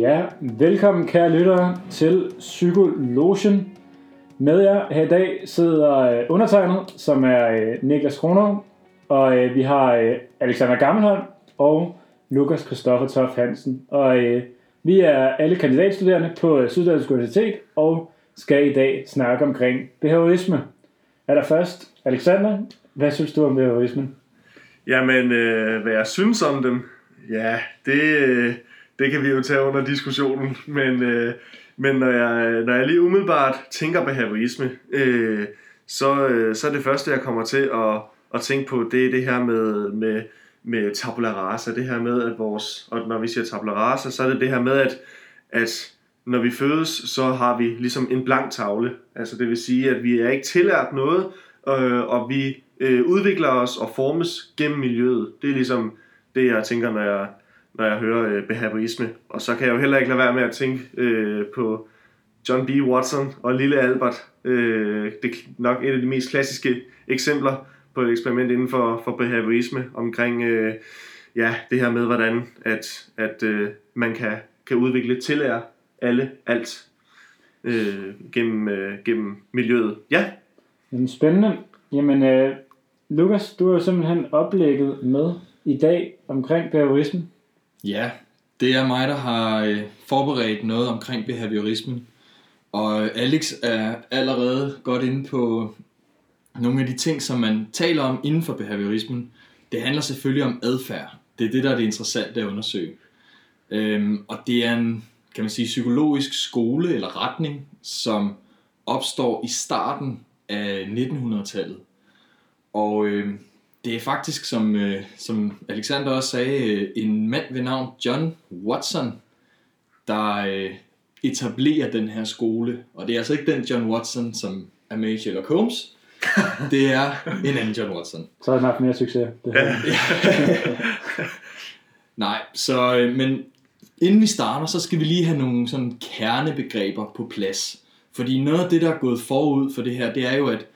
Ja, velkommen kære lyttere til Psykologen. Med jer her i dag sidder øh, undertegnet, som er øh, Niklas Kroner, og øh, vi har Alexander Gammelholm og Lukas Kristoffer Toff Hansen. Og vi er alle kandidatstuderende på Syddansk Universitet og skal i dag snakke omkring behaviorisme. Er der først, Alexander, hvad synes du om behaviorismen? Jamen, øh, hvad jeg synes om dem? ja, det, øh, det kan vi jo tage under diskussionen, men, øh, men når, jeg, når jeg lige umiddelbart tænker behaviorisme, øh, så, øh, så er det første, jeg kommer til at, at tænke på, det er det her med, med, med tabula rasa, det her med, at vores, og når vi siger tabula rasa, så er det det her med, at, at når vi fødes, så har vi ligesom en blank tavle. Altså det vil sige, at vi er ikke tillært noget, øh, og vi øh, udvikler os og formes gennem miljøet. Det er ligesom det, jeg tænker, når jeg, når jeg hører øh, behaviorisme. Og så kan jeg jo heller ikke lade være med at tænke øh, på John B. Watson og Lille Albert. Øh, det er nok et af de mest klassiske eksempler på et eksperiment inden for, for behaviorisme omkring øh, ja, det her med, hvordan at, at øh, man kan, kan udvikle tillære alle alt øh, gennem, øh, gennem miljøet. Ja, Jamen, spændende. Jamen, øh, Lukas, du har jo simpelthen oplægget med i dag omkring behaviorisme. Ja, det er mig, der har øh, forberedt noget omkring behaviorismen. Og øh, Alex er allerede godt inde på nogle af de ting, som man taler om inden for behaviorismen. Det handler selvfølgelig om adfærd. Det er det, der er det interessante at undersøge. Øhm, og det er en, kan man sige, psykologisk skole eller retning, som opstår i starten af 1900-tallet. Og øh, det er faktisk, som, øh, som Alexander også sagde, øh, en mand ved navn John Watson, der øh, etablerer den her skole. Og det er altså ikke den John Watson, som er med i Sherlock Holmes. Det er en anden John Watson. Så har den haft mere succes. Det her. Nej, så, øh, men inden vi starter, så skal vi lige have nogle sådan kernebegreber på plads. Fordi noget af det, der er gået forud for det her, det er jo, at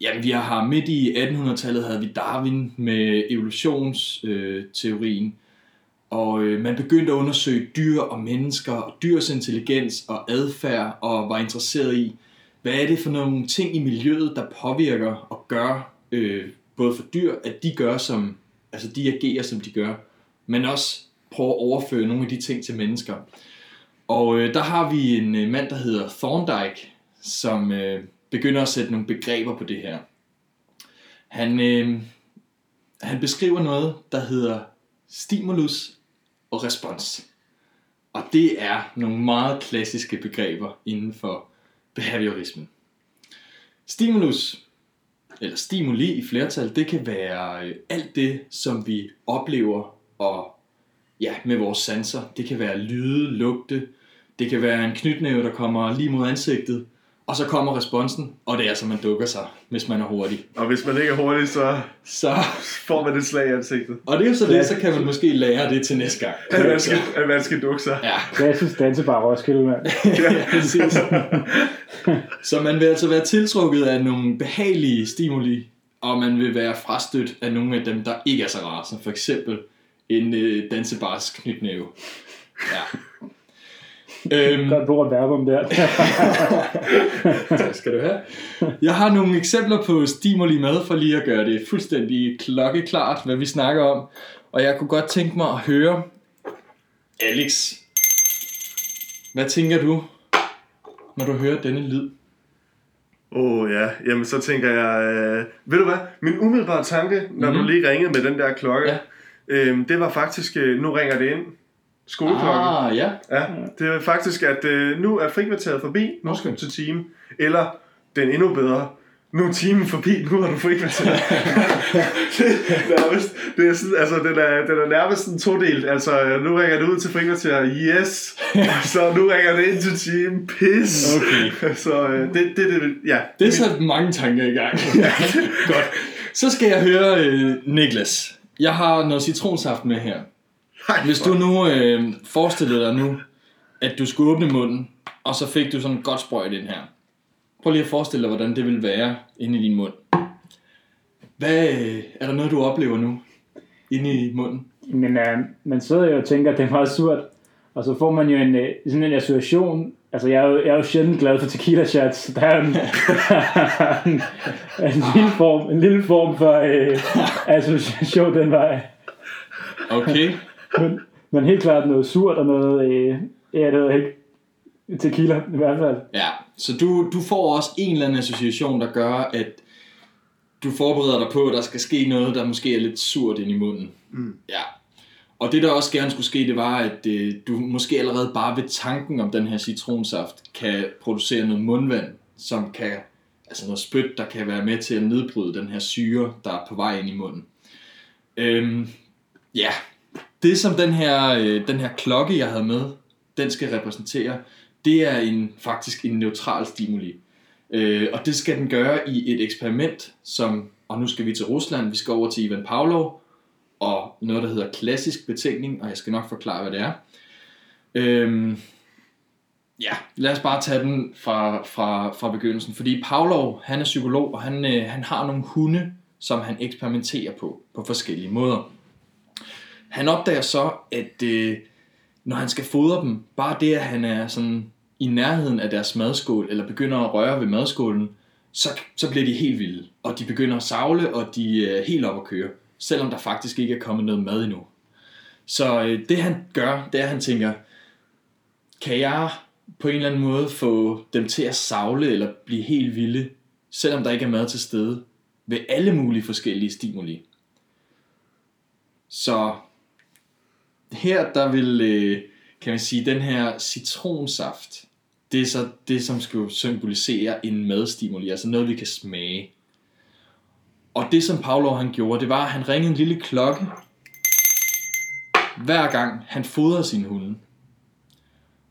jamen, vi har midt i 1800-tallet havde vi Darwin med evolutionsteorien. Og øh, man begyndte at undersøge dyr og mennesker, og dyrs intelligens og adfærd, og var interesseret i, hvad er det for nogle ting i miljøet, der påvirker og gør, øh, både for dyr, at de gør som, altså de agerer som de gør, men også prøve at overføre nogle af de ting til mennesker. Og øh, der har vi en øh, mand, der hedder Thorndike, som øh, begynder at sætte nogle begreber på det her. Han, øh, han beskriver noget, der hedder stimulus og respons. Og det er nogle meget klassiske begreber inden for behaviorismen. Stimulus, eller stimuli i flertal, det kan være øh, alt det, som vi oplever og ja, med vores sanser. Det kan være lyde, lugte, det kan være en knytnæve, der kommer lige mod ansigtet, og så kommer responsen, og det er altså, man dukker sig, hvis man er hurtig. og hvis man ikke er hurtig, så Så, får man et slag i ansigtet. og det er jo så det, så kan man måske lære det til næste gang. At man skal, at man skal dukke sig. Ja, Klassisk dansebar Roskilde, mand. ja, præcis. Så man vil altså være tiltrukket af nogle behagelige stimuli, og man vil være frastødt af nogle af dem, der ikke er så rare, som for eksempel en øh, dansebars knytnæve. Ja. Øhm, Godt brugt verbum der. tak skal du have. Jeg har nogle eksempler på stimuli med, for lige at gøre det fuldstændig klokkeklart, hvad vi snakker om. Og jeg kunne godt tænke mig at høre, Alex, hvad tænker du, når du hører denne lyd? Åh oh, ja, jamen så tænker jeg, øh, ved du hvad, min umiddelbare tanke, når mm-hmm. du lige ringede med den der klokke, Ja. øhm, det var faktisk, øh, nu ringer det ind, skoleklokken. Ah, ja. Ja, det er faktisk, at øh, nu er frikvarteret forbi, nu skal Okay. til time. Eller, den endnu bedre, nu er timen forbi, nu har du frikvarteret. det, det, er vist, det er sådan, altså, den er, den er nærmest sådan todelt. Altså, øh, nu ringer det ud til frikvarteret, yes. så nu ringer det ind til time, pis. Okay. så øh, det, det, det, ja. Det er så mange tanker i gang. Godt. Så skal jeg høre øh, Niklas. Jeg har noget citronsaft med her. Hvis du nu øh, forestillede dig nu, at du skulle åbne munden, og så fik du sådan en godt sprøjt ind her. Prøv lige at forestille dig, hvordan det vil være inde i din mund. Hvad, øh, er der noget, du oplever nu? Inde i munden? Men uh, man sidder jo og tænker, at det er meget surt. Og så får man jo en, øh, sådan en association. Altså, jeg er, jo, jeg er jo sjældent glad for tequila shots. så Der er en, en, en, lille form, en lille form for øh, association den vej. Okay. Men, men helt klart noget surt og noget... Øh, ja, det ved jeg ikke. Tequila i hvert fald. Ja, så du, du får også en eller anden association, der gør, at du forbereder dig på, at der skal ske noget, der måske er lidt surt ind i munden. Mm. Ja. Og det, der også gerne skulle ske, det var, at øh, du måske allerede bare ved tanken om den her citronsaft, kan producere noget mundvand, som kan, altså noget spyt, der kan være med til at nedbryde den her syre, der er på vej ind i munden. Øhm, ja, det som den her, øh, den her klokke, jeg havde med, den skal repræsentere, det er en, faktisk en neutral stimuli. Øh, og det skal den gøre i et eksperiment, som, og nu skal vi til Rusland, vi skal over til Ivan Pavlov, og noget, der hedder klassisk betænkning, og jeg skal nok forklare, hvad det er. Øhm, ja, lad os bare tage den fra, fra, fra begyndelsen, fordi Pavlov, han er psykolog, og han, øh, han har nogle hunde, som han eksperimenterer på, på forskellige måder. Han opdager så, at øh, når han skal fodre dem, bare det, at han er sådan i nærheden af deres madskål, eller begynder at røre ved madskålen, så, så bliver de helt vilde, og de begynder at savle, og de er helt op at køre, selvom der faktisk ikke er kommet noget mad endnu. Så øh, det han gør, det er, at han tænker, kan jeg på en eller anden måde få dem til at savle eller blive helt vilde, selvom der ikke er mad til stede, ved alle mulige forskellige stimuli. Så her der vil, øh, kan man sige, den her citronsaft, det er så det, som skal symbolisere en madstimuli, altså noget, vi kan smage. Og det, som Pavlov han gjorde, det var, at han ringede en lille klokke, hver gang han fodrede sin hunde.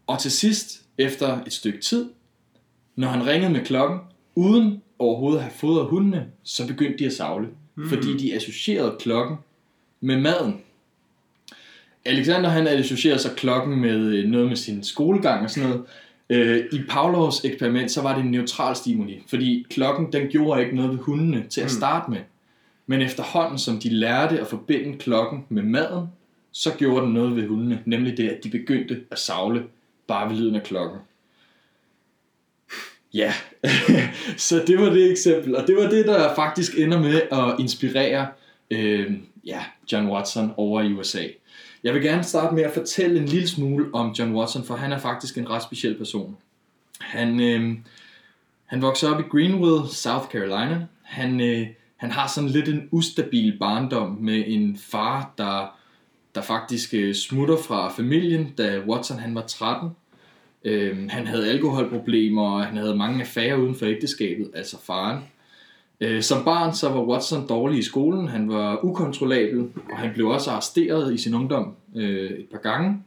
Og til sidst, efter et stykke tid, når han ringede med klokken, uden overhovedet at have fodret hundene, så begyndte de at savle. Mm. Fordi de associerede klokken med maden. Alexander han associerer så klokken med øh, noget med sin skolegang og sådan noget. Øh, I Pavlovs eksperiment, så var det en neutral stimuli, fordi klokken den gjorde ikke noget ved hundene til at starte med. Men efterhånden, som de lærte at forbinde klokken med maden, så gjorde den noget ved hundene, nemlig det, at de begyndte at savle bare ved lyden af klokken. Ja, så det var det eksempel, og det var det, der faktisk ender med at inspirere øh, ja, John Watson over i USA. Jeg vil gerne starte med at fortælle en lille smule om John Watson, for han er faktisk en ret speciel person. Han, øh, han voksede op i Greenwood, South Carolina. Han, øh, han har sådan lidt en ustabil barndom med en far, der, der faktisk øh, smutter fra familien, da Watson han var 13. Øh, han havde alkoholproblemer, og han havde mange affærer uden for ægteskabet, altså faren. Øh, som barn så var Watson dårlig i skolen, han var ukontrollabel, og han blev også arresteret i sin ungdom øh, et par gange.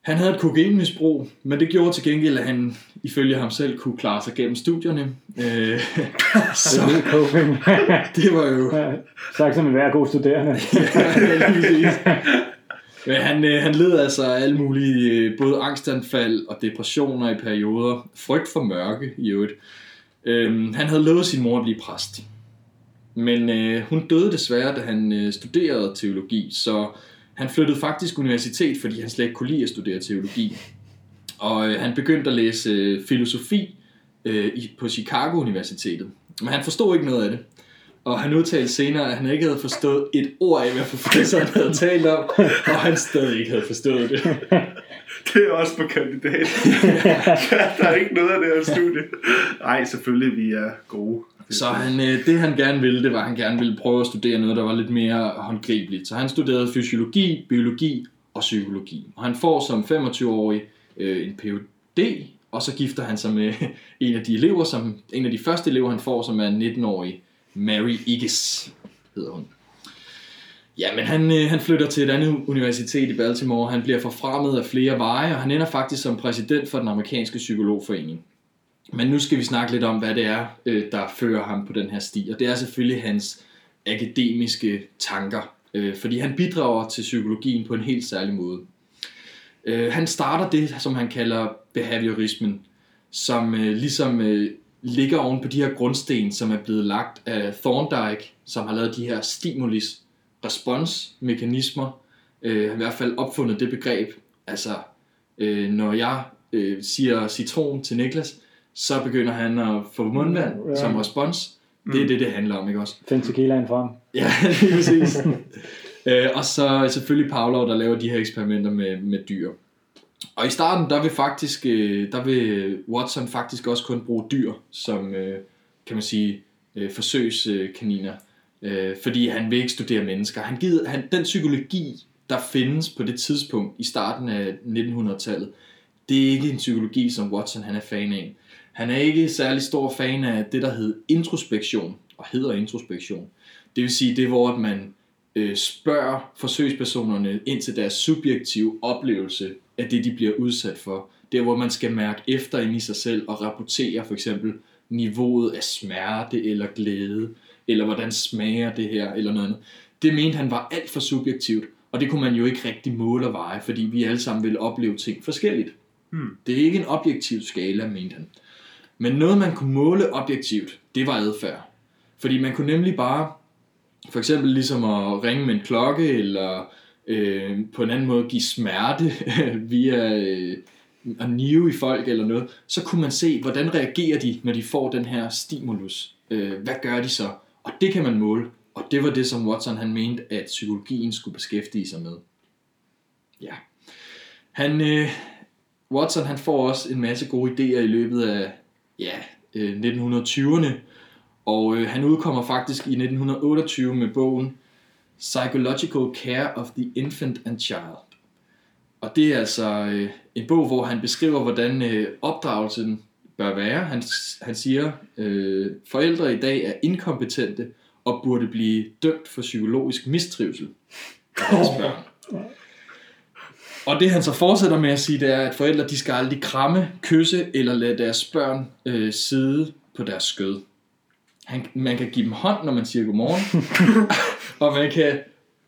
Han havde et kokainmisbrug, men det gjorde til gengæld, at han ifølge ham selv kunne klare sig gennem studierne. Øh, så Det var jo... Ja, Sagt som en hver god studerende. Ja, lige. Men han, øh, han led altså af alle mulige, øh, både angstanfald og depressioner i perioder. Frygt for mørke i øvrigt. Øhm, han havde lovet sin mor at blive præst. Men øh, hun døde desværre, da han øh, studerede teologi, så han flyttede faktisk universitet, fordi han slet ikke kunne lide at studere teologi. Og øh, han begyndte at læse øh, filosofi øh, i, på Chicago Universitetet. Men han forstod ikke noget af det. Og han udtalte senere, at han ikke havde forstået et ord af, hvad professoren havde talt om, og han stadig ikke havde forstået det. Det er også på kandidat. der er ikke noget af det her studie. Nej, selvfølgelig, vi er gode. Så han, øh, det han gerne ville, det var, at han gerne ville prøve at studere noget, der var lidt mere håndgribeligt. Så han studerede fysiologi, biologi og psykologi. Og han får som 25-årig øh, en Ph.D., og så gifter han sig med en af de elever, som, en af de første elever, han får, som er 19-årig Mary Iges, hedder hun. Ja, men han, øh, han flytter til et andet universitet i Baltimore. Han bliver forfremmet af flere veje, og han ender faktisk som præsident for den amerikanske psykologforening. Men nu skal vi snakke lidt om, hvad det er, øh, der fører ham på den her sti. Og det er selvfølgelig hans akademiske tanker. Øh, fordi han bidrager til psykologien på en helt særlig måde. Øh, han starter det, som han kalder behaviorismen, som øh, ligesom øh, ligger oven på de her grundsten, som er blevet lagt af Thorndike, som har lavet de her stimulus responsmekanismer. Øh, har i hvert fald opfundet det begreb. Altså, øh, når jeg øh, siger citron til Niklas, så begynder han at få mundvand Ja. som respons. Det er det, det handler om, ikke også? Find tequilaen frem. Ja, lige præcis. øh, og så selvfølgelig Pavlov, der laver de her eksperimenter med, med dyr. Og i starten, der vil faktisk, øh, der vil Watson faktisk også kun bruge dyr som, øh, kan man sige, øh, forsøgskaniner. Øh, fordi han vil ikke studere mennesker. Han gider, han, den psykologi, der findes på det tidspunkt i starten af 1900-tallet, det er ikke en psykologi, som Watson han er fan af. Han er ikke særlig stor fan af det, der hedder introspektion, og hedder introspektion. Det vil sige, det er, hvor man øh, spørger forsøgspersonerne ind til deres subjektive oplevelse af det, de bliver udsat for. Det er, hvor man skal mærke efter ind i sig selv og rapportere for eksempel niveauet af smerte eller glæde, eller hvordan smager det her, eller noget andet. Det mente han var alt for subjektivt, og det kunne man jo ikke rigtig måle og veje, fordi vi alle sammen ville opleve ting forskelligt. Hmm. Det er ikke en objektiv skala, mente han. Men noget, man kunne måle objektivt, det var adfærd. Fordi man kunne nemlig bare, for eksempel ligesom at ringe med en klokke, eller øh, på en anden måde give smerte via øh, at nive i folk eller noget, så kunne man se, hvordan reagerer de, når de får den her stimulus. Øh, hvad gør de så? Og det kan man måle. Og det var det, som Watson han mente, at psykologien skulle beskæftige sig med. Ja. Han, øh, Watson han får også en masse gode idéer i løbet af ja, øh, 1920'erne, og øh, han udkommer faktisk i 1928 med bogen Psychological Care of the Infant and Child. Og det er altså øh, en bog, hvor han beskriver, hvordan øh, opdragelsen bør være. Han, han siger, øh, forældre i dag er inkompetente og burde blive dømt for psykologisk mistrivsel af deres børn. Og det han så fortsætter med at sige, det er, at forældre de skal aldrig kramme, kysse eller lade deres børn øh, sidde på deres skød. Han, man kan give dem hånd, når man siger godmorgen, og man kan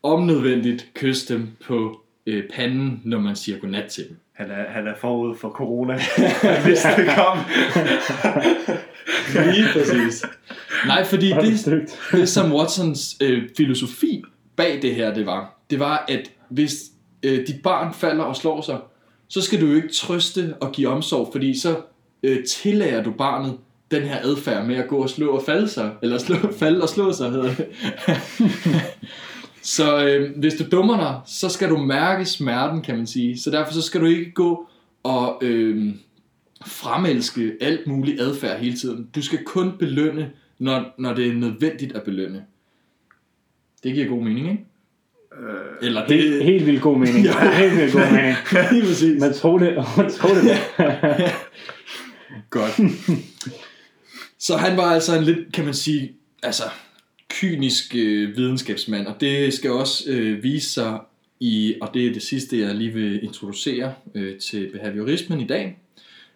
omnødvendigt kysse dem på øh, panden, når man siger godnat til dem. Han er, han er forud for corona. Vidste, det kom. Lige præcis. Nej, fordi er det det, det som Watsons øh, filosofi bag det her, det var, det var, at hvis øh, dit barn falder og slår sig, så skal du jo ikke trøste og give omsorg, fordi så øh, tillærer du barnet den her adfærd med at gå og slå og falde sig, eller slå, falde og slå sig, hedder det. så øh, hvis du dummer dig, så skal du mærke smerten, kan man sige. Så derfor så skal du ikke gå og øh, fremelske alt muligt adfærd hele tiden. Du skal kun belønne, når, når det er nødvendigt at belønne. Det giver god mening, ikke? Øh, Eller Det er helt vildt god mening. Ja. Helt vildt god mening. Lige præcis. Man tror det, man tror det. Godt. Så han var altså en lidt, kan man sige, altså kynisk øh, videnskabsmand, og det skal også øh, vise sig i, og det er det sidste, jeg lige vil introducere øh, til behaviorismen i dag,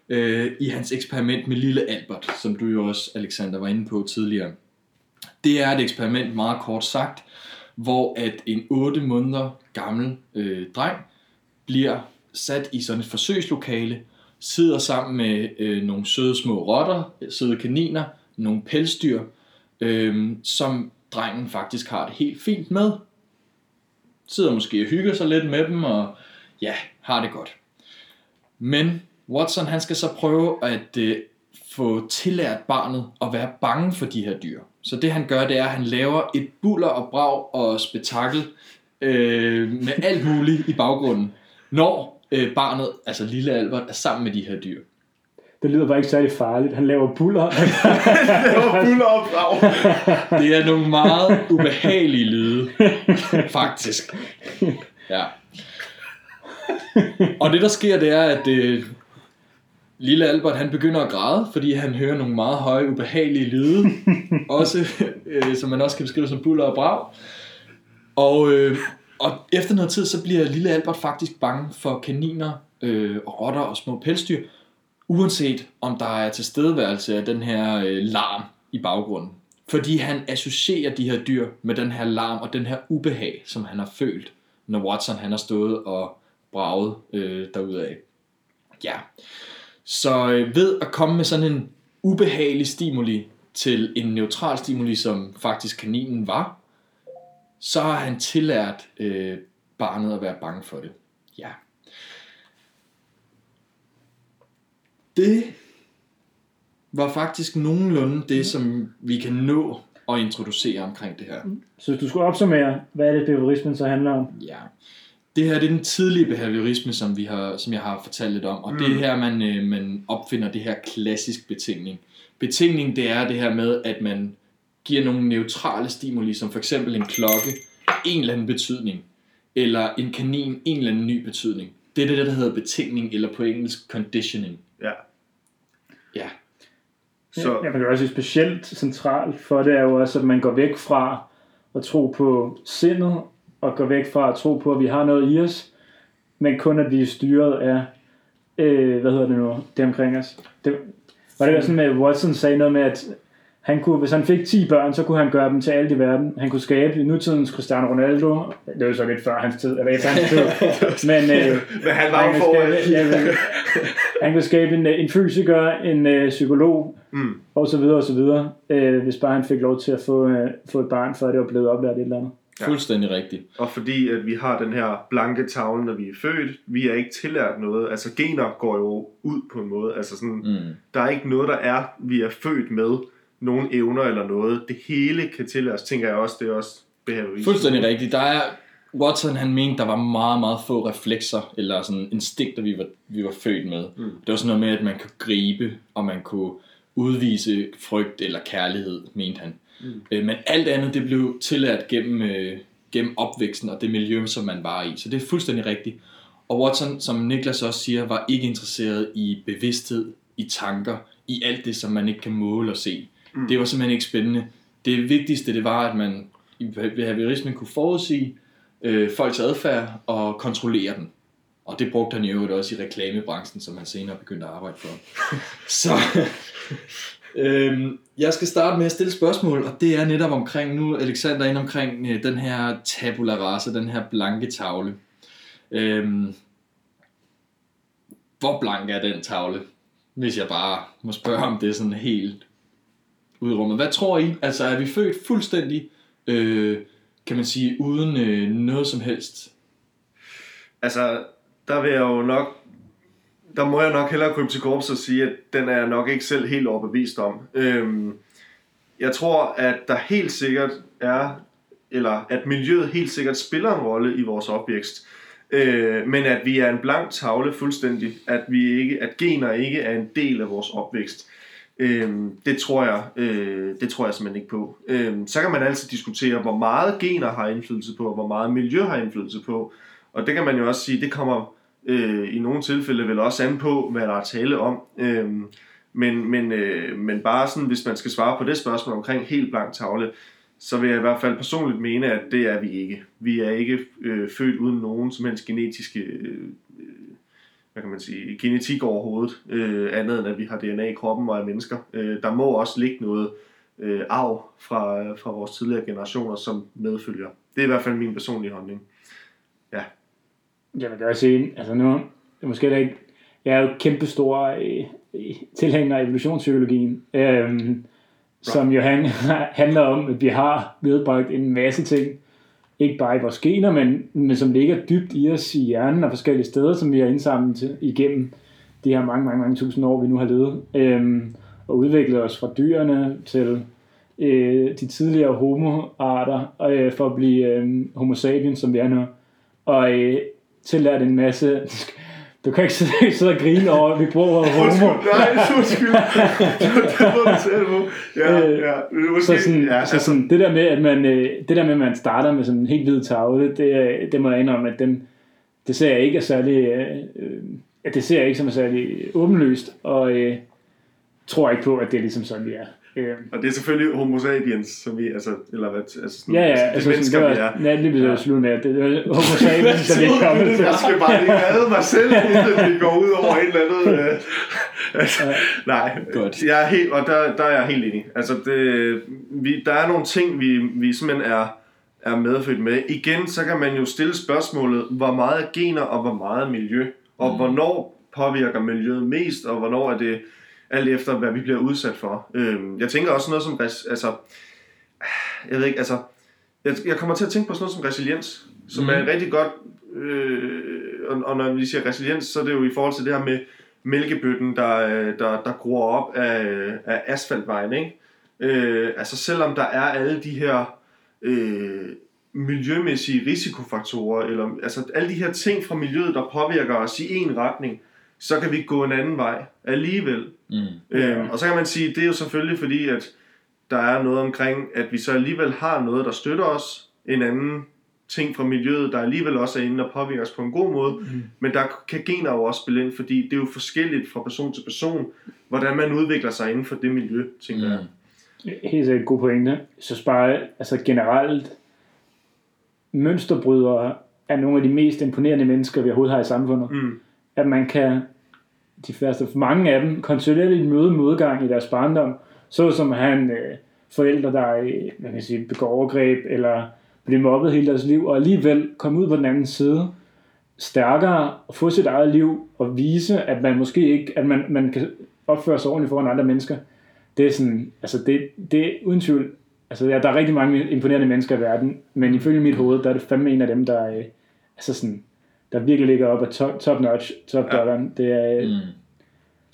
øh, i hans eksperiment med lille Albert, som du jo også, Alexander, var inde på tidligere. Det er et eksperiment, meget kort sagt, hvor at en 8 måneder gammel øh, dreng bliver sat i sådan et forsøgslokale, sidder sammen med øh, nogle søde små rotter, søde kaniner, nogle pelsdyr, øh, som drengen faktisk har det helt fint med. Sidder måske og hygger sig lidt med dem, og ja, har det godt. Men Watson han skal så prøve at øh, få tillært barnet at være bange for de her dyr. Så det han gør, det er, at han laver et buller og brag og spektakel øh, med alt muligt i baggrunden, når øh, barnet, altså lille Albert, er sammen med de her dyr. Det lyder bare ikke særlig farligt. Han laver buller. det var fuld opdrag. Det er nogle meget ubehagelige lyde, faktisk. Ja. Og det der sker, det er, at øh, lille Albert han begynder at græde, fordi han hører nogle meget høje, ubehagelige lyde, også, øh, som man også kan beskrive som buller og brag. Og, øh, og efter noget tid, så bliver lille Albert faktisk bange for kaniner, øh, og rotter og små pelsdyr, uanset om der er tilstedeværelse af den her øh, larm i baggrunden. Fordi han associerer de her dyr med den her larm og den her ubehag, som han har følt, når Watson han har stået og braget øh, derudaf. Ja. Så øh, ved at komme med sådan en ubehagelig stimuli til en neutral stimuli, som faktisk kaninen var, så har han tillært øh, barnet at være bange for det. Ja. Det var faktisk nogenlunde det, som vi kan nå at introducere omkring det her. Så hvis du skulle opsummere, hvad er det, behaviorismen så handler om? Ja. Det her det er den tidlige behaviorisme, som, vi har, som jeg har fortalt lidt om, og mm. det er mm. her, man, øh, man opfinder det her klassisk betingning. Betingning, det er det her med, at man giver nogle neutrale stimuli, som for eksempel en klokke, en eller anden betydning, eller en kanin, en eller anden ny betydning. Det er det, der hedder betingning, eller på engelsk conditioning. Ja. Ja. Så. Ja, man kan også sige specielt centralt for det er jo også, at man går væk fra at tro på sindet, og går væk fra at tro på, at vi har noget i os, men kun at vi er styret af, øh, hvad hedder det nu, det omkring os. Det, var det sådan med, at Watson sagde noget med, at han kunne, hvis han fik 10 børn, så kunne han gøre dem til alt i verden. Han kunne skabe nutidens Cristiano Ronaldo. Det var så lidt før hans tid, eller efter hans tid. Men, øh, Men han var han, kunne skabe, ja, men, han kunne skabe en, en fysiker, en øh, psykolog, Mm. og så videre og så videre, øh, hvis bare han fik lov til at få, øh, få et barn, før det var blevet oplært et eller andet. Ja. Fuldstændig rigtigt. Og fordi at vi har den her blanke tavle, når vi er født, vi er ikke tillært noget. Altså gener går jo ud på en måde. Altså sådan, Mm. der er ikke noget, der er, vi er født med. Nogle evner eller noget. Det hele kan tillæres, tænker jeg også. Det er også behaviorisme. Fuldstændig rigtigt. Der er, Watson han mente, der var meget, meget få reflekser, eller sådan instinkter, vi var, vi var født med. Mm. Det var sådan noget med, at man kunne gribe, og man kunne udvise frygt eller kærlighed, mente han. Mm. Øh, Men alt andet, det blev tillært gennem, øh, gennem opvæksten og det miljø, som man var i. Så det er fuldstændig rigtigt. Og Watson, som Niklas også siger, var ikke interesseret i bevidsthed, i tanker, i alt det, som man ikke kan måle og se. Mm. Det var simpelthen ikke spændende. Det vigtigste, det var, at man i behaviorismen kunne forudsige øh, folks adfærd og kontrollere den. Og det brugte han i øvrigt også i reklamebranchen, som han senere begyndte at arbejde for. Så øhm, jeg skal starte med at stille spørgsmål, og det er netop omkring, nu er Alexander inde omkring øh, den her tabula rasa, den her blanke tavle. Øhm, hvor blank er den tavle? Hvis jeg bare må spørge om det sådan helt udrummet. Hvad tror I? Altså er vi født fuldstændig, øh, kan man sige, uden øh, noget som helst? Altså, der vil jeg jo nok... Der må jeg nok hellere krybe til korps og sige, at den er jeg nok ikke selv helt overbevist om. Øhm, jeg tror, at der helt sikkert er, eller at miljøet helt sikkert spiller en rolle i vores opvækst. Øh, men at vi er en blank tavle fuldstændig, at vi ikke, at gener ikke er en del af vores opvækst. Øhm, det tror jeg, øh, det tror jeg simpelthen ikke på. Øhm, så kan man altid diskutere, hvor meget gener har indflydelse på, og hvor meget miljø har indflydelse på. Og det kan man jo også sige, det kommer øh, i nogle tilfælde vel også an på, hvad der er tale om. Øhm, men, men, øh, men bare sådan, hvis man skal svare på det spørgsmål omkring helt blank tavle, så vil jeg i hvert fald personligt mene, at det er vi ikke. Vi er ikke øh, født uden nogen som helst genetiske, øh, hvad kan man sige, genetik overhovedet, øh, andet end at vi har DNA i kroppen og er mennesker. Øh, der må også ligge noget øh, arv fra, fra vores tidligere generationer, som medfølger. Det er i hvert fald min personlige holdning. Jeg vil da sige, altså nu, det er måske ikke, jeg er jo kæmpe stor øh, øh, tilhænger af evolutionspsykologien, øh, som jo han, handler om, at vi har medbragt en masse ting, ikke bare i vores gener, men, men som ligger dybt i os i hjernen og forskellige steder, som vi har indsamlet til, igennem de her mange, mange, mange tusind år, vi nu har levet, øhm, og udviklet os fra dyrene til øh, de tidligere homoarter, øh, for at blive øh, homo sapiens, som vi er nu. Og øh, tillært en masse... Du kan ikke sidde, sidde og grine over, at vi bruger homo. Undskyld, nej, undskyld. det må du selv på. Ja, Øh, ja. Måske, Så, sådan, ja, altså, så sådan, det der med, at man, øh, det der med, at man starter med sådan en helt hvid tavle, det, øh, det må jeg indrømme, at den, det ser jeg ikke er særlig, øh, øh, at det ser jeg ikke som er særlig åbenlyst, og øh, tror ikke på, at det er ligesom sådan, vi er. Øh, Og det er selvfølgelig homo sapiens, som vi, altså, eller hvad, altså sådan, ja, ja, altså, altså, det sådan, mennesker, det vi er. var, ja, lige blev Ja. jeg slut med, at det er homo sapiens, som vi er kommet til. Jeg skal bare lige redde mig selv, inden vi går ud over et eller andet. Øh, altså, nej, Godt. jeg er helt, og der, der er jeg helt enig. Altså, det, vi, der er nogle ting, vi, vi simpelthen er, er medfødt med. Igen, så kan man jo stille spørgsmålet, hvor meget er gener, og hvor meget er miljø? Og mm. hvornår påvirker miljøet mest, og hvornår er det alt efter, hvad vi bliver udsat for. Øhm, jeg tænker også noget som, altså, jeg ved ikke, altså, jeg, jeg kommer til at tænke på sådan noget som resiliens, som mm. Er et rigtig godt, øh, og, og når vi siger resiliens, så er det jo i forhold til det her med, mælkebøtten, der, øh, der, der gror op af, af asfaltvejen. Ikke? Øh, altså selvom der er alle de her øh, miljømæssige risikofaktorer, eller altså alle de her ting fra miljøet, der påvirker os i en retning, så kan vi gå en anden vej alligevel. Mm. Øhm, og så kan man sige, det er jo selvfølgelig fordi, at der er noget omkring, at vi så alligevel har noget, der støtter os, en anden ting fra miljøet, der alligevel også er inde og påvirker os på en god måde, mm. men der kan gener jo også spille ind, fordi det er jo forskelligt fra person til person, hvordan man udvikler sig inden for det miljø, tænker mm. jeg. Helt sikkert god pointe. Så bare altså generelt, mønsterbrydere er nogle af de mest imponerende mennesker, vi overhovedet har i samfundet. Mm. At man kan, de første, mange af dem, kontinuerligt møde modgang i deres barndom, så som han øh, forældre, der øh, man kan jeg sige, begår overgreb, eller bliver mobbet hele deres liv, og alligevel komme ud på den anden side, stærkere, og få sit eget liv, og vise, at man måske ikke, at man, man kan opføre sig ordentligt foran andre mennesker. Det er sådan, altså det, det er uden tvivl, altså ja, der er rigtig mange imponerende mennesker i verden, men ifølge mit hoved, der er det fandme en af dem, der, er, altså sådan, der virkelig ligger op af top, top notch, top Ja. dollaren. Det er, Mm.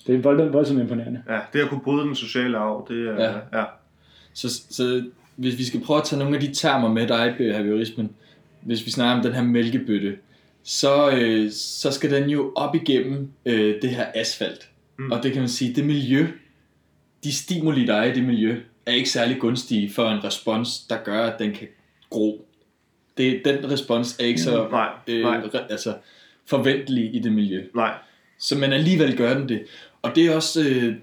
det er voldsomt, voldsomt imponerende. Ja, det at kunne bryde den sociale arv, det er... Ja. Ja. Så, så hvis vi skal prøve at tage nogle af de termer med dig, behaviorismen, hvis vi snakker om den her mælkebøtte, så, øh, så skal den jo op igennem øh, det her asfalt. Mm. Og det kan man sige, det miljø, de stimuli, der er i det miljø, er ikke særlig gunstige for en respons, der gør, at den kan gro. Det, den respons er ikke så Nej, øh, nej, re, altså, forventelig i det miljø. nej. Så men alligevel gør den det. Og det er også øh,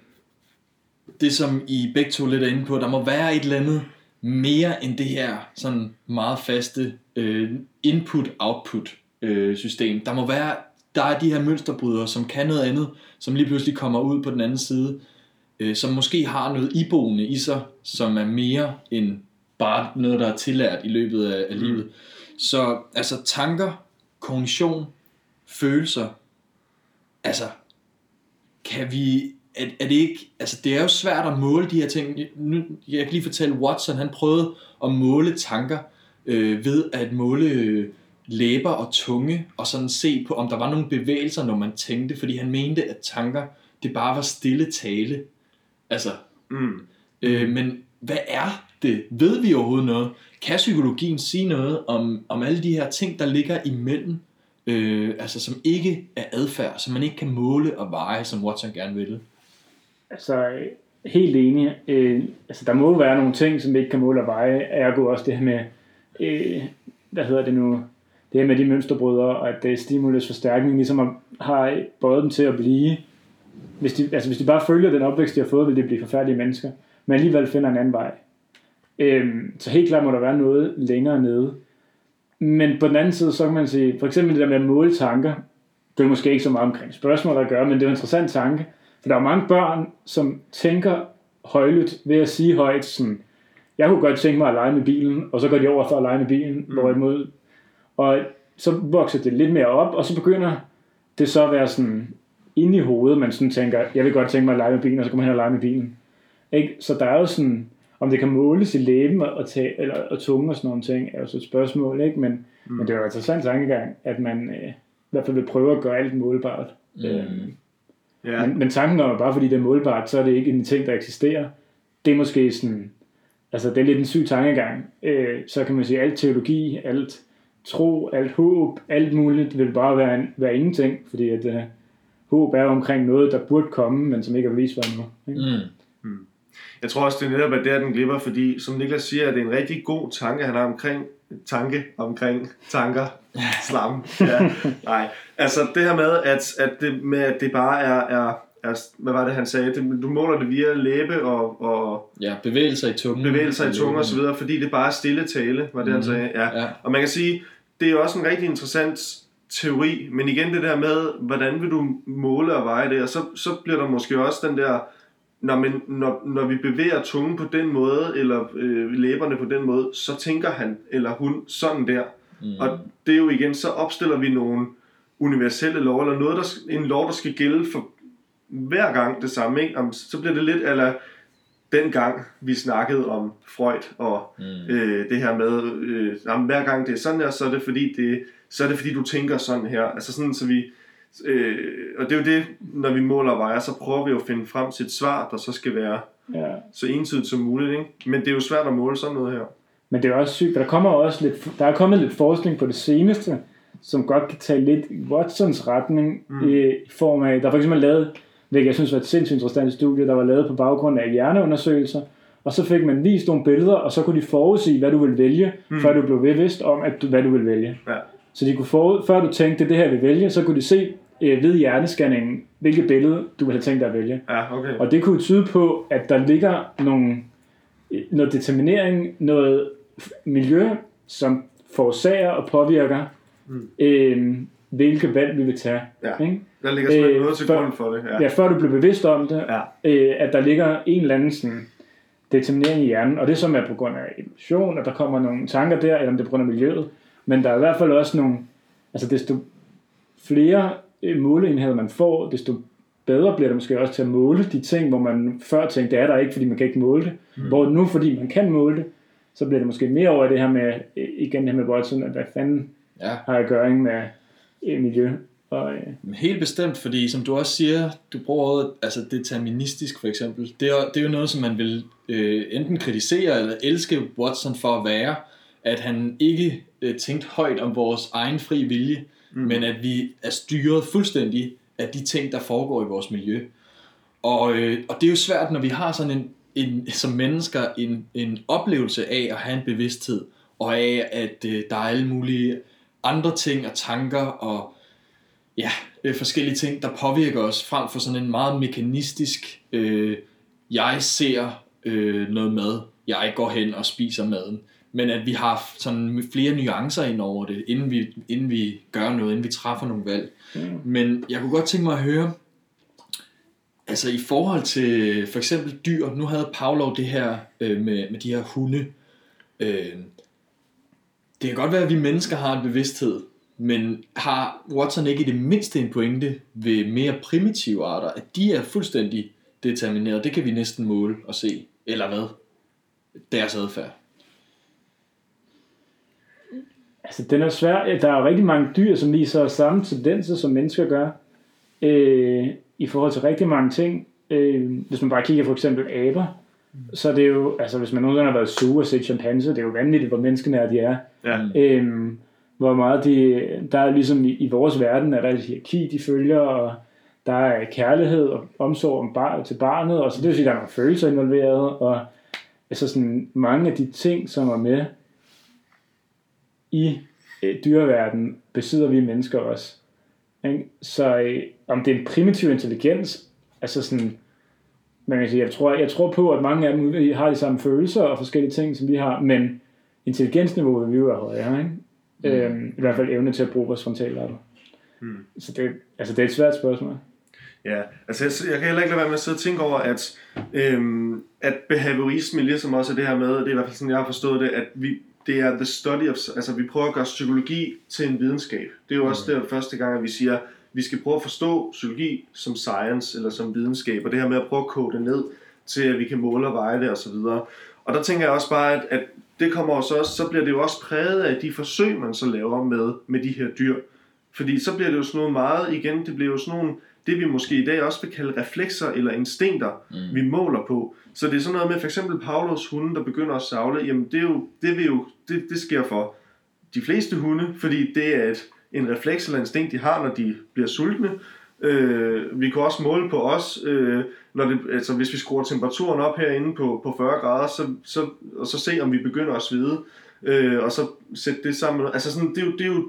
det, som I begge to lidt er inde på. Der må være et eller andet mere end det her sådan meget faste øh, input-output øh, system. Der må være, der er de her mønsterbrydere, som kan noget andet, som lige pludselig kommer ud på den anden side, øh, som måske har noget iboende i sig, som er mere end bare noget, der er tillært i løbet af, af livet. Så altså tanker, kognition, følelser, altså, kan vi, er, er det ikke, altså det er jo svært at måle de her ting. Nu, jeg kan lige fortælle, Watson han prøvede at måle tanker øh, ved at måle øh, læber og tunge, og sådan se på, om der var nogle bevægelser, når man tænkte, fordi han mente, at tanker, det bare var stille tale. Altså, Mm. Øh, men hvad er det? Ved vi overhovedet noget? Kan psykologien sige noget om, om alle de her ting, der ligger imellem, øh, altså som ikke er adfærd, som man ikke kan måle og veje, som Watson gerne vil? Altså, helt enig. Øh, altså, der må være nogle ting, som vi ikke kan måle og veje. Ergo også det her med, øh, hvad hedder det nu, det her med de mønsterbrydere, og at det er stimulus forstærkning, ligesom at- har båret dem til at blive, hvis de, altså hvis de bare følger den opvækst, de har fået, vil de blive forfærdelige mennesker, men alligevel finder en anden vej. Øhm, så helt klart må der være noget længere nede. Men på den anden side, så kan man sige, for eksempel det der med at måle tanker, det er måske ikke så meget omkring spørgsmål at gøre, men det er en interessant tanke, for der er mange børn, som tænker højlydt ved at sige højt sådan, jeg kunne godt tænke mig at lege med bilen, og så går de over for at lege med bilen, mm. hvorimod, og så vokser det lidt mere op, og så begynder det så at være sådan inde i hovedet, man sådan tænker, jeg vil godt tænke mig at lege med bilen, og så kommer man hen og lege med bilen. Ikke? Så der er jo sådan, om det kan måles i læben og, tage, eller, og tunge og sådan nogle ting, er jo så et spørgsmål, ikke? Men, mm. men det er jo en interessant tankegang, at man øh, i hvert fald vil prøve at gøre alt målbart. Mm. Øhm, Ja. men, men tanken om, at bare fordi det er målbart, så er det ikke en ting, der eksisterer. Det er måske sådan, altså det er lidt en syg tankegang. Øh, så kan man sige, alt teologi, alt tro, alt håb, alt muligt vil bare være, en, være ingenting, fordi at øh, håb er omkring noget, der burde komme, men som ikke er bevist for endnu. Ikke? Mm. Jeg tror også, det er netop, er den glipper, fordi som Niklas siger, at det er en rigtig god tanke, han har omkring tanke omkring tanker. Slam. Ja. Nej. Altså det her med, at, at, det, med, at det bare er, er, er, hvad var det han sagde, det, du måler det via læbe og, og Ja, bevægelser i tungen. bevægelser i tunge og så videre, fordi det bare er stille tale, var det han Mhm. sagde. Ja. Ja. Og man kan sige, det er jo også en rigtig interessant teori, men igen det der med, hvordan vil du måle og veje det, og så, så bliver der måske også den der, når, man, når, når vi bevæger tungen på den måde, eller øh, læberne på den måde, så tænker han eller hun sådan der. Mm. Og det er jo igen, så opstiller vi nogle universelle lov, eller noget, der, en lov, der skal gælde for hver gang det samme. Ikke? Om, så bliver det lidt, eller den gang vi snakkede om Freud og Mm. øh, det her med, øh, jamen, hver gang det er sådan her, så er det fordi, det, så er det fordi du tænker sådan her. Altså sådan, så vi, Øh, og det er jo det, når vi måler og vejer, så prøver vi jo at finde frem til et svar, der så skal være Ja. så entydigt som muligt. Ikke? Men det er jo svært at måle sådan noget her. Men det er også sygt, der kommer også lidt, der er kommet lidt forskning på det seneste, som godt kan tage lidt i Watsons retning, mm. i, i form af, der er for eksempel lavet, hvilket jeg synes var et sindssygt interessant studie, der var lavet på baggrund af hjerneundersøgelser, og så fik man vist nogle billeder, og så kunne de forudsige, hvad du ville vælge, mm. før du blev bevidst om, at du, hvad du ville vælge. Ja. Så de kunne forud, før du tænkte, det er det her, jeg vil vælge, så kunne de se øh, ved hjernescanningen, hvilket billede du ville have tænkt dig at vælge. Ja, okay. Og det kunne tyde på, at der ligger nogle, noget determinering, noget miljø, som forårsager og påvirker, mm. øh, hvilke valg vi vil tage. Ja. Ikke? Der ligger simpelthen Øh, noget til grund for det. Ja, før du bliver bevidst om det, Ja. øh, at der ligger en eller anden sådan, determinering i hjernen, og det som er på grund af emotion, at der kommer nogle tanker der, eller om det er på grund af miljøet. Men der er i hvert fald også nogle, altså desto flere øh, måleenheder man får, desto bedre bliver det måske også til at måle de ting, hvor man før tænkte, det er der ikke, fordi man kan ikke måle det. Mm. Hvor nu, fordi man kan måle det, så bliver det måske mere over i det her med, øh, igen det her med Watson, at hvad fanden Ja, har jeg at gøre ikke, med øh, miljø. Og, øh, Helt bestemt, fordi som du også siger, du bruger ordet, altså deterministisk for eksempel. Det er, det er jo noget, som man vil øh, enten kritisere eller elske Watson for at være, at han ikke øh, tænkte højt om vores egen fri vilje, mm. men at vi er styret fuldstændig af de ting, der foregår i vores miljø. Og, øh, og det er jo svært, når vi har sådan en, en som mennesker en, en oplevelse af at have en bevidsthed, og af, at øh, der er alle mulige andre ting og tanker og ja, øh, forskellige ting, der påvirker os, frem for sådan en meget mekanistisk, øh, jeg ser øh, noget mad, jeg går hen og spiser maden. Men at vi har sådan flere nuancer ind over det, inden vi, inden vi gør noget, inden vi træffer nogle valg. Mm. Men jeg kunne godt tænke mig at høre, altså i forhold til for eksempel dyr, nu havde Pavlov det her øh, med, med de her hunde. Øh, det kan godt være, at vi mennesker har en bevidsthed, men har Watson ikke i det mindste en pointe ved mere primitive arter, at de er fuldstændig determineret? Det kan vi næsten måle og se. Eller hvad? Deres adfærd. Altså, den er svær. Der er jo rigtig mange dyr, som viser samme tendenser, som mennesker gør, øh, i forhold til rigtig mange ting. Øh, hvis man bare kigger for eksempel aber, så er det jo, altså hvis man nogensinde har været zoo og set chimpanse, det er jo vanvittigt, hvor menneskene er, de er. Ja. Øhm, hvor meget de, der er ligesom i, i vores verden, er der et hierarki, de følger, og der er kærlighed og omsorg om bar, til barnet, og så det vil sige, at der er nogle følelser involveret, og altså sådan mange af de ting, som er med i øh, dyreverdenen, besidder vi mennesker også. Ikke? Så øh, om det er en primitiv intelligens, altså sådan, man kan sige, jeg tror, jeg tror på, at mange af dem har de samme følelser og forskellige ting, som vi har, men intelligensniveauet vil vi jo være højere, ikke? Mm. Øhm, I hvert fald evne til at bruge vores frontallappe. Mm. Så det, altså det er et svært spørgsmål. Ja, altså jeg, jeg kan heller ikke lade være med at sidde og tænke over, at, øhm, at behaviorisme ligesom også er det her med, det er i hvert fald sådan, jeg har forstået det, at vi, det er the study of, altså vi prøver at gøre psykologi til en videnskab. Det er jo også det første gang, at vi siger, vi skal prøve at forstå psykologi som science, eller som videnskab, og det her med at prøve at kode det ned, til at vi kan måle og veje det og så videre. Og der tænker jeg også bare, at, at det kommer også, også, så bliver det jo også præget af de forsøg, man så laver med, med de her dyr. Fordi så bliver det jo sådan noget meget, igen, det bliver jo sådan nogle, det vi måske i dag også vil kalde reflekser eller instinkter, mm. vi måler på. Så det er sådan noget med for eksempel Pavlos hunde, der begynder at savle, jamen det, er jo, det, vil jo, det, det sker for de fleste hunde, fordi det er et, en refleks eller instinkt, de har, når de bliver sultne. Øh, vi kan også måle på os, øh, når det, altså hvis vi skruer temperaturen op herinde på, på 40 grader, så, så, og så se, om vi begynder at svede, øh, og så sætte det sammen altså sådan, det er jo, det er jo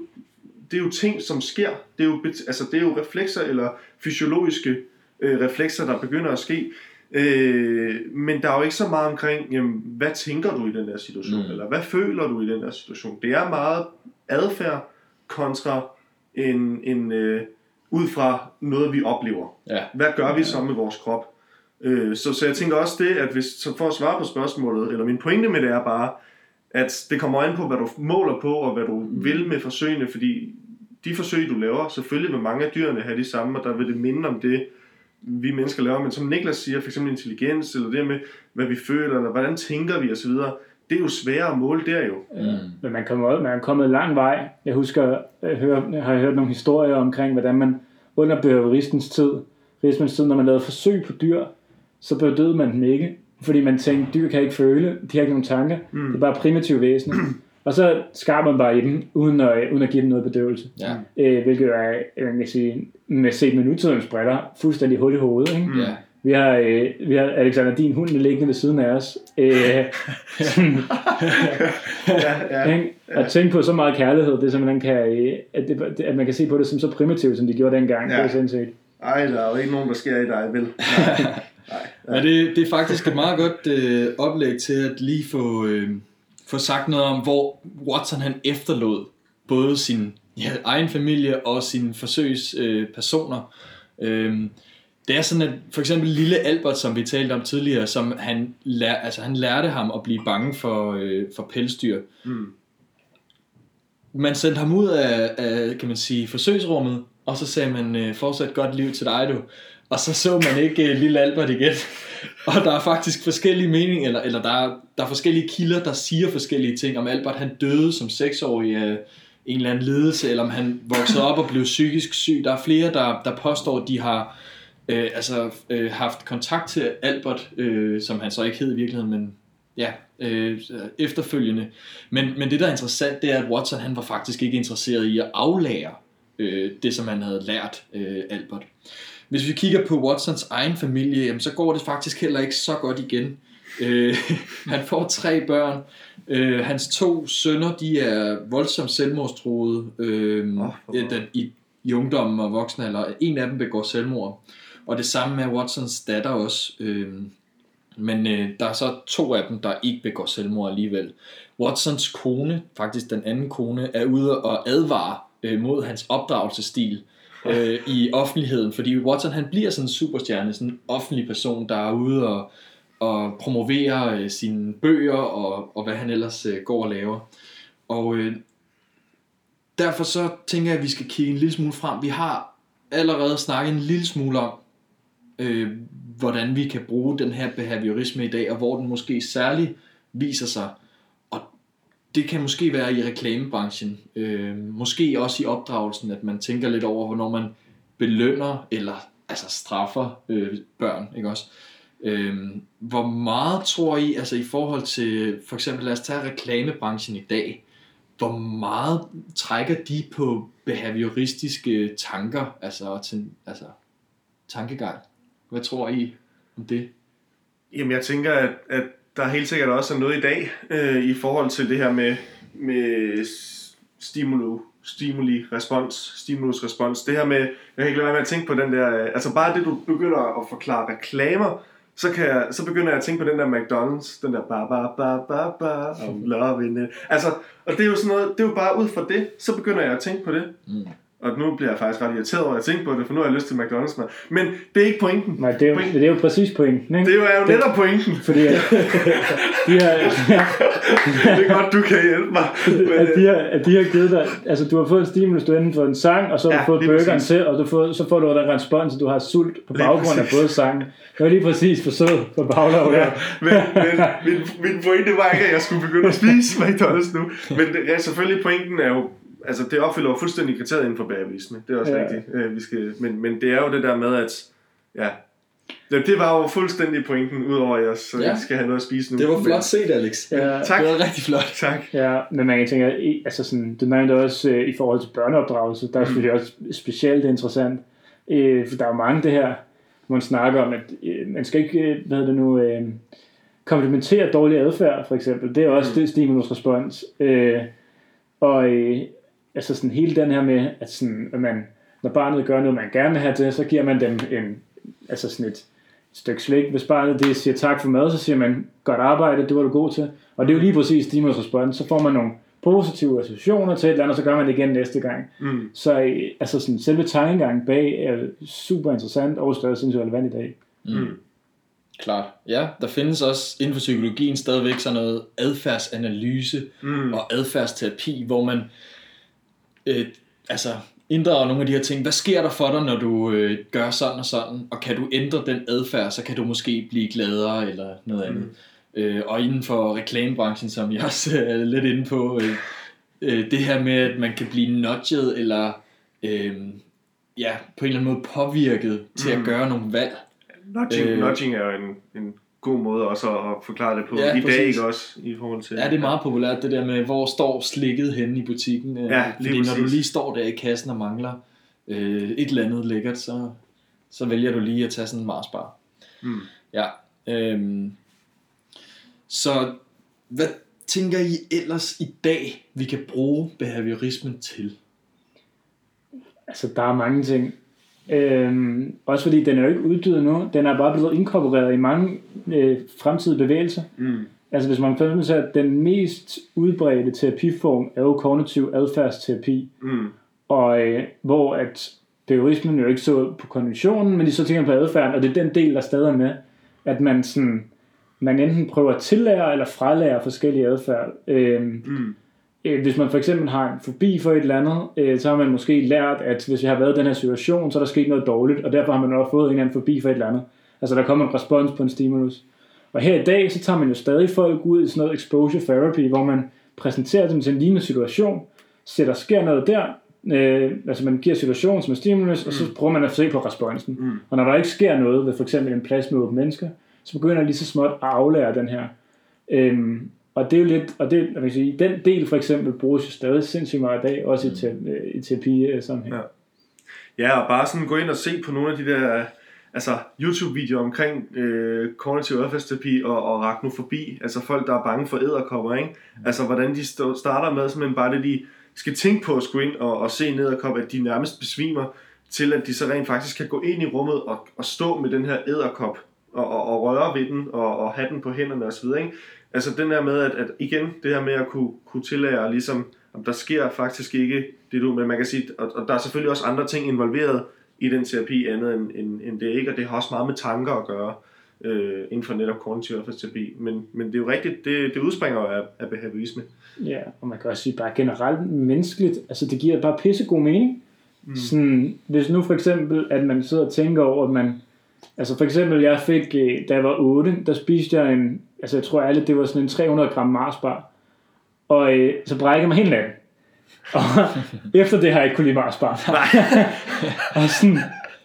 det er jo ting, som sker. Det er jo, altså, det er jo reflekser eller fysiologiske øh, reflekser, der begynder at ske. Øh, men der er jo ikke så meget omkring, jamen, hvad tænker du i den der situation, Mm. eller hvad føler du i den der situation. Det er meget adfærd kontra en, en øh, ud fra noget, vi oplever. Ja. Hvad gør vi så med vores krop? Øh, så, så jeg tænker også det, at hvis, så for at svare på spørgsmålet, eller min pointe med det er bare, at det kommer an på, hvad du måler på, og hvad du mm. vil med forsøgene, fordi de forsøg, du laver, selvfølgelig vil mange af dyrene have de samme, og der vil det minde om det, vi mennesker laver. Men som Niklas siger, for eksempel intelligens, eller det med, hvad vi føler, eller hvordan tænker vi osv., det er jo sværere at måle der jo. Mm. Men man, kommer, man er kommet lang vej. Jeg husker, jeg, hører, jeg har hørt nogle historier omkring, hvordan man under behavioristens tid, behaviorismens tid, når man lavede forsøg på dyr, så bedøvede man dem ikke, fordi man tænkte, dyr kan ikke føle, de har ikke nogen tanker, mm. det er bare primitive væsener. Og så skar man bare i dem, uden at, uden at give dem noget bedøvelse. Ja. Øh, hvilket er, man kan sige, med set med nutidens briller, fuldstændig hul i hovedet. Ikke? Ja. Vi har, øh, vi har Alexander, din hund liggende ved siden af os. Øh, sådan, ja, ja. ikke? At tænke på så meget kærlighed, det simpelthen kan, at, det, at man kan se på det som så primitivt, som de gjorde dengang. Ja. Det er sindssygt. Ej, der er jo ikke nogen, der sker i dig, vel? Nej. Nej. Men det, det er faktisk et meget godt øh, oplæg til at lige få, øh, få sagt noget om, hvor Watson han efterlod både sin ja, egen familie og sine forsøgspersoner. Øh, personer. øhm, det er sådan, at for eksempel lille Albert, som vi talte om tidligere, som han, lær, altså, han lærte ham at blive bange for, øh, for pelsdyr. Mm. Man sendte ham ud af, af kan man sige, forsøgsrummet, og så sagde man, øh, fortsat godt liv til dig, du. Og så så man ikke øh, lille Albert igen. og der er faktisk forskellige meninger, eller, eller der, er, der er forskellige kilder, der siger forskellige ting. Om Albert han døde som seksårig af en eller anden ledelse, eller om han voksede op og blev psykisk syg. Der er flere, der, der påstår, at de har øh, altså, øh, haft kontakt til Albert, øh, som han så ikke hed i virkeligheden, men ja, øh, efterfølgende. Men, men det, der er interessant, det er, at Watson han var faktisk ikke interesseret i at aflære øh, det, som han havde lært øh, Albert. Hvis vi kigger på Watsons egen familie, jamen, så går det faktisk heller ikke så godt igen. Øh, han får tre børn. Øh, hans to sønner, de er voldsomt selvmordstruede øh, oh, den, i, i ungdommen og voksne alder. En af dem begår selvmord. Og det samme med Watsons datter også. Øh, men øh, der er så to af dem, der ikke begår selvmord alligevel. Watsons kone, faktisk den anden kone, er ude og advare øh, mod hans opdragelsesstil øh, i offentligheden. Fordi Watson han bliver sådan en superstjerne, sådan en offentlig person, der er ude og, og promoverer øh, sine bøger og, og hvad han ellers øh, går og laver. Og øh, derfor så tænker jeg, at vi skal kigge en lille smule frem. Vi har allerede snakket en lille smule om, øh, hvordan vi kan bruge den her behaviorisme i dag, og hvor den måske særligt viser sig. Det kan måske være i reklamebranchen, øh, måske også i opdragelsen, at man tænker lidt over, hvornår man belønner eller altså straffer øh, børn, ikke også? Øh, hvor meget tror I, altså i forhold til, for eksempel lad os tage reklamebranchen i dag, hvor meget trækker de på behavioristiske tanker, altså, til, altså tankegang? Hvad tror I om det? Jamen, jeg tænker, at, at der helt sikkert også er noget i dag øh, i forhold til det her med, med stimulu, stimuli, respons, stimulus, respons. Det her med, jeg kan ikke lade være med at tænke på den der, øh, altså bare det, du begynder at forklare reklamer, så, kan jeg, så begynder jeg at tænke på den der McDonald's, den der ba ba ba ba ba, I'm loving it. Altså, og det er jo sådan noget, det er jo bare ud fra det, så begynder jeg at tænke på det. Mm. Og nu bliver jeg faktisk ret irriteret over at tænke på det, for nu har jeg lyst til McDonald's mad. Men det er ikke pointen. Nej, det er jo, Point- det er jo præcis pointen, ikke? Det er jo netop pointen. Fordi at, de her, Det er godt, du kan hjælpe mig. Men, at, de her, at de har givet dig, altså du har fået en stimulus, du har enten fået en sang, og så har Ja, du fået burgeren præcis. til, og du får, så får du den respons, at du har sult på baggrund af både sangen. Det var lige præcis forsøget på baglov Ja, men, men min, min pointe var ikke, at jeg skulle begynde at spise McDonald's nu. Men det, ja, selvfølgelig pointen er jo, altså det opfylder jo fuldstændig kriteriet inden for behaviorisme. Det er også Ja. rigtigt. Øh, Vi skal, men, men det er jo det der med, at ja, det, det var jo fuldstændig pointen, udover at jeg så Ja. skal have noget at spise nu. Det var flot set, Alex. Ja, Tak. Det var rigtig flot. Tak. Ja, men man kan tænke, altså sådan, du nævnte også øh, i forhold til børneopdragelse, der er selvfølgelig også specielt interessant, øh, for der er jo mange det her, hvor man snakker om, at øh, man skal ikke, øh, hvad hedder det nu, øh, komplementere dårlig adfærd, for eksempel. Det er også Mm. det stimulus-respons. Øh, og øh, altså sådan hele den her med, at, sådan, at man, når barnet gør noget, man gerne vil have til, så giver man dem en, altså sådan et stykke slik. Hvis barnet det siger tak for mad, så siger man, godt arbejde, det var du god til. Og det er jo lige præcis stimulus respons. Så får man nogle positive associationer til et eller andet, og så gør man det igen næste gang. Mm. Så øh, altså sådan, selve tankegangen bag er super interessant og stadig sindssygt relevant i dag. Mm. Klart. Ja, der findes også inden for psykologien stadigvæk sådan noget adfærdsanalyse Mm. og adfærdsterapi, hvor man øh, altså inddrager nogle af de her ting. Hvad sker der for dig, når du øh, gør sådan og sådan, og kan du ændre den adfærd, så kan du måske blive gladere eller noget andet. Øh, og inden for reklamebranchen, som jeg også er lidt inde på, øh, øh, det her med, at man kan blive nudget eller øh, ja, på en eller anden måde påvirket til Mm. at gøre nogle valg. Nudging, Øh. øh, nudging er en, en god måde også at, at forklare det på. Ja, I dag præcis. ikke også, i forhold til... Ja, det er meget populært, det der med, hvor står slikket henne i butikken. øh, Ja, lige Fordi når du lige står der i kassen og mangler øh, et eller andet lækkert, så, så vælger du lige at tage sådan en Mars bar. Mm. Ja. Øhm, så hvad tænker I ellers i dag, vi kan bruge behaviorismen til? Altså, der er mange ting. Øhm, også fordi den er jo ikke uddød nu. Den er bare blevet inkorporeret i mange øh, fremtidige bevægelser. Mm. Altså hvis man eksempel ser, at den mest udbredte terapiform er jo kognitiv adfærdsterapi, Mm. og øh, hvor at behaviorismen jo ikke så på konventionen, men de så tænker på adfærden, og det er den del, der stadig er med, at man sådan, man enten prøver at tillære eller fralære forskellige adfærd. Øhm, Mm. Øh, hvis man for eksempel har en fobi for et eller andet, øh, så har man måske lært, at hvis vi har været i den her situation, så er der sket noget dårligt, og derfor har man også fået en eller anden fobi for et eller andet. Altså der kommer en respons på en stimulus. Og her i dag, så tager man jo stadig folk ud i sådan noget exposure therapy, hvor man præsenterer dem til en lignende situation, ser der sker noget der, øh, altså man giver situationen som en stimulus, mm. og så prøver man at se på responsen. Mm. Og når der ikke sker noget ved for eksempel en plads med åbne mennesker, så begynder jeg lige så småt at aflære den her. Øhm, og det er jo lidt, og det, jeg vil sige, den del for eksempel bruges jo stadig sindssygt meget i dag, også i, te, øh, i terapi sammenhæng. Ja. Ja, og bare sådan gå ind og se på nogle af de der altså YouTube-videoer omkring øh, kognitiv adfærdsterapi og, og arachnofobi, altså folk, der er bange for æderkopper, ikke? Altså hvordan de stå, starter med simpelthen bare det, de skal tænke på at skulle ind og, og se en æderkop, at de nærmest besvimer, til at de så rent faktisk kan gå ind i rummet og, og stå med den her æderkop og, og, og røre ved den og, og have den på hænderne osv. Ikke? Altså den der med, at, at igen, det her med at kunne, kunne tillære, ligesom, om der sker faktisk ikke det du, men man kan sige, og, og der er selvfølgelig også andre ting involveret i den terapi andet end, end, end det ikke, og det har også meget med tanker at gøre øh, inden for netop kognitiv adfærdsterapi. Men, men det er jo rigtigt, det, det udspringer jo af, af behaviorisme. Ja, og man kan også sige bare generelt menneskeligt, altså det giver bare pissegod mening. Mm. Sådan, hvis nu for eksempel, at man sidder og tænker over, at man, altså for eksempel, jeg fik, øh, da jeg var 8, der spiste jeg en, altså jeg tror ærligt, det var sådan en 300 gram Marsbar, og øh, så brækkede jeg mig hele natten. Og efter det har jeg ikke kunne lide Marsbar. Og sådan,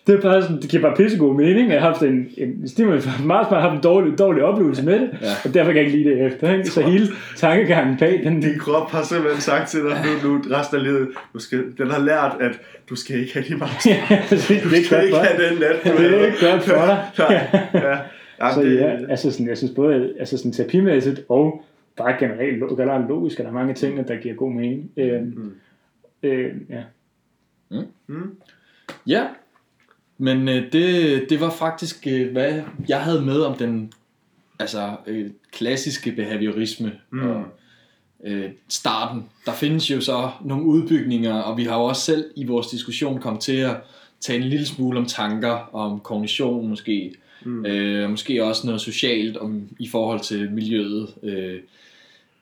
det er bare sådan, det giver bare pissegod mening. Jeg har haft en, en stimulus for Marsbar, har haft en dårlig, dårlig oplevelse med det, Ja. og derfor kan jeg ikke lide det efter. Ikke? Så hele tankegangen bag den, Din krop har simpelthen sagt til dig nu, nu resten af livet, du skal, den har lært, at du skal ikke have de ja, præcis, Du det skal ikke have den nat. du Det er ikke godt for dig. Nej, ja. Ja, Så det, ja, altså sådan, jeg synes både altså sådan terapimæssigt og bare generelt, lo- generelt logisk, at der er mange ting, der giver god mening. Øh, Mm. øh, ja. Mm. Ja, men øh, det, det var faktisk, øh, hvad jeg havde med om den altså, øh, klassiske behaviorisme Mm. og øh, starten. Der findes jo så nogle udbygninger, og vi har jo også selv i vores diskussion kommet til at tale en lille smule om tanker, om kognition måske, Mm. øh, måske også noget socialt om, i forhold til miljøet. Øh,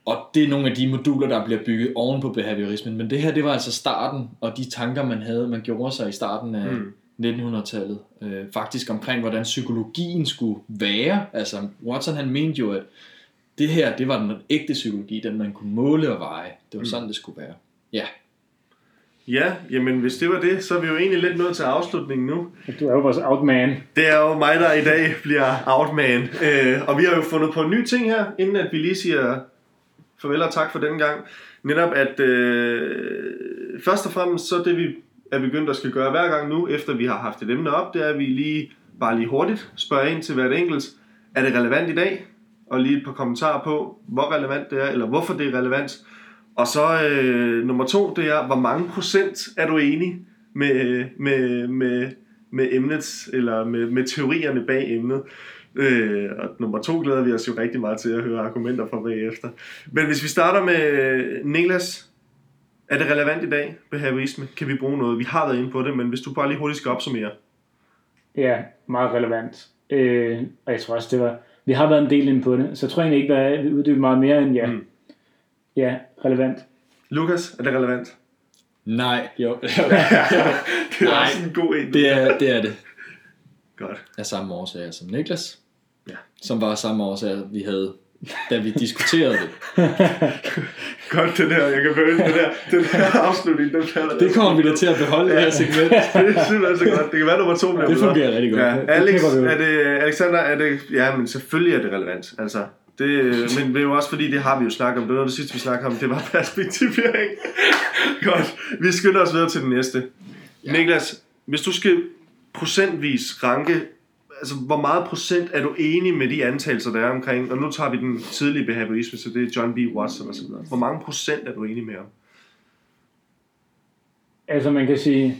og det er nogle af de moduler, der bliver bygget oven på behaviorismen. Men det her, det var altså starten, og de tanker, man havde, man gjorde sig i starten af Mm. 1900-tallet. Øh, faktisk omkring, hvordan psykologien skulle være. Altså, Watson han mente jo, at det her, det var den ægte psykologi, den man kunne måle og veje. Det var Mm. sådan, det skulle være. Ja. Ja, jamen hvis det var det, så er vi jo egentlig lidt nået til afslutningen nu. Du er jo vores outman. Det er jo mig, der i dag bliver outman. Øh, og vi har jo fundet på en ny ting her, inden at vi lige siger farvel og tak for den gang. Netop at øh, først og fremmest, så det vi er begyndt at skal gøre hver gang nu, efter vi har haft et emne op, det er, at vi lige, bare lige hurtigt spørger ind til hvert enkelt. Er det relevant i dag? Og lige et par kommentarer på, hvor relevant det er, eller hvorfor det er relevant. Og så øh, nummer to, det er, hvor mange procent er du enig med, med, med, med emnet, eller med, med teorierne bag emnet. Øh, og nummer to glæder vi os jo rigtig meget til at høre argumenter fra bagefter. Men hvis vi starter med Niklas, er det relevant i dag, behaviorisme? Kan vi bruge noget? Vi har været inde på det, men hvis du bare lige hurtigt skal opsummere. Ja, meget relevant. Øh, og jeg tror også, det var... Vi har været en del inde på det, så jeg tror egentlig ikke, at jeg vil uddybe meget mere end ja. Mm. Ja, relevant. Lukas, er det relevant? Nej, jo. det er Nej. også en god en. det, er, det er det. Godt. Af samme årsager som Niklas. Ja. Som var samme årsager, vi havde da vi diskuterede det. Godt, det der, jeg kan føle det der, den der afslutning, den falder. Det kommer vi da til at beholde det her segment. det er simpelthen så godt. Det kan være, nummer to bliver Det bedre. fungerer rigtig godt. Ja, Det Alex, ud. er det, Alexander, er det, ja, men selvfølgelig er det relevant, altså. Det, men det er jo også fordi, det har vi jo snakket om. Det var det sidste, vi snakkede om. Det var perspektivering. Godt. Vi skynder os videre til den næste. Ja. Niklas, hvis du skal procentvis ranke, altså hvor meget procent er du enig med de antagelser, der er omkring, og nu tager vi den tidlige behaviorisme, så det er John B. Watson og så videre. Hvor mange procent er du enig med ham? Altså man kan sige,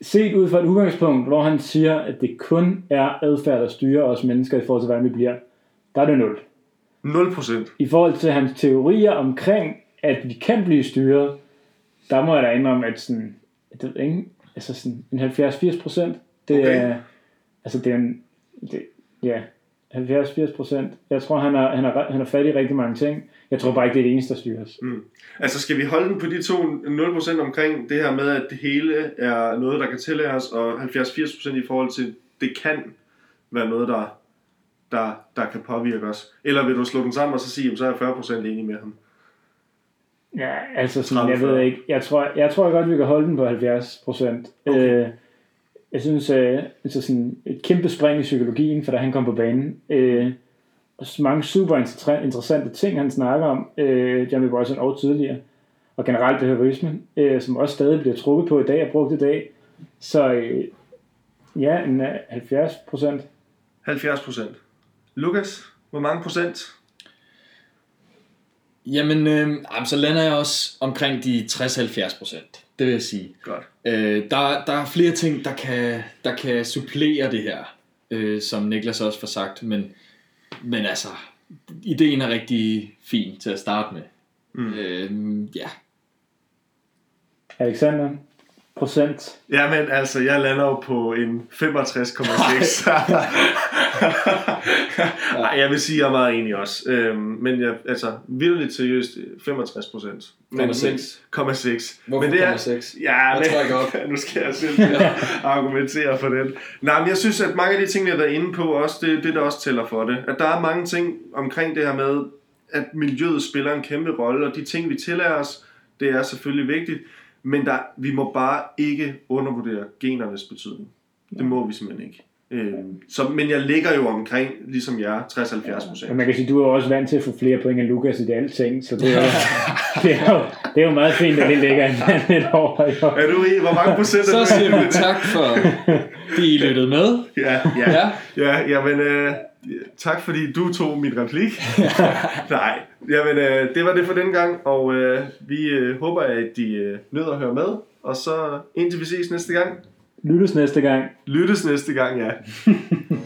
set ud fra et udgangspunkt, hvor han siger, at det kun er adfærd, der styrer os mennesker i forhold til, hvordan vi bliver, der er det 0. 0 procent. I forhold til hans teorier omkring, at vi kan blive styret, der må jeg da indrømme, at sådan, det ved jeg ikke, altså sådan en 70-80 procent, det Okay. er, altså det er en, det, ja, 70-80 procent. Jeg tror, han har, han, har, han har fat i rigtig mange ting. Jeg tror bare ikke, det er det eneste, der styres. Mm. Altså skal vi holde den på de to 0% omkring det her med, at det hele er noget, der kan tillæres, og 70-80% i forhold til, det kan være noget, der, der, der kan påvirke os? Eller vil du slå den sammen og så sige, jamen, så er jeg 40% enig med ham? Ja, altså sådan, jeg 30-40. ved ikke. Jeg tror, jeg tror godt, vi kan holde den på 70 procent. Okay. Øh, jeg synes, øh, altså sådan et kæmpe spring i psykologien, for da han kom på banen. Øh, og så mange super inter- interessante ting, han snakker om, øh, Jamie Watson og tidligere. Og generelt behaviorisme, øh, som også stadig bliver trukket på i dag og brugt i dag. Så øh, ja, en øh, 70 procent. 70%. Lukas, hvor mange procent? Jamen, øh, så lander jeg også omkring de 60-70 procent. Det vil jeg sige. Godt. Øh, der, der er flere ting, der kan, der kan supplere det her, øh, som Niklas også får sagt, men, men altså, ideen er rigtig fin til at starte med. Mm. Øh, ja, Alexander, procent. Jamen altså, jeg lander jo på en 65,6. Ej, jeg vil sige, jeg er meget enig også. Øhm, men jeg, altså, virkelig seriøst, 65 procent. 0,6. Hvorfor men det er, 0,6? Ja, Jeg men, op. nu skal jeg simpelthen argumentere for den. Nej, men jeg synes, at mange af de ting, jeg har været inde på, også det, det der også tæller for det. At der er mange ting omkring det her med, at miljøet spiller en kæmpe rolle, og de ting, vi tillader os, det er selvfølgelig vigtigt. Men der, vi må bare ikke undervurdere genernes betydning. Det må vi simpelthen ikke. Øhm, så, men jeg ligger jo omkring, ligesom jeg, 60-70 procent. Men man kan sige, du er også vant til at få flere point end Lukas i de alting, så det er, jo, det er, jo, det er jo meget fint, at det ligger en lidt over. Jo. Er du i? Hvor mange procent er så du i? siger vi tak for, det I lyttede med. Ja, ja. Ja. Ja, jamen, øh, tak fordi du tog mit replik. Nej, jamen, øh, det var det for den gang, og øh, vi øh, håber, at de øh, nød at høre med. Og så indtil vi ses næste gang. Lyttes næste gang. Lyttes næste gang, ja.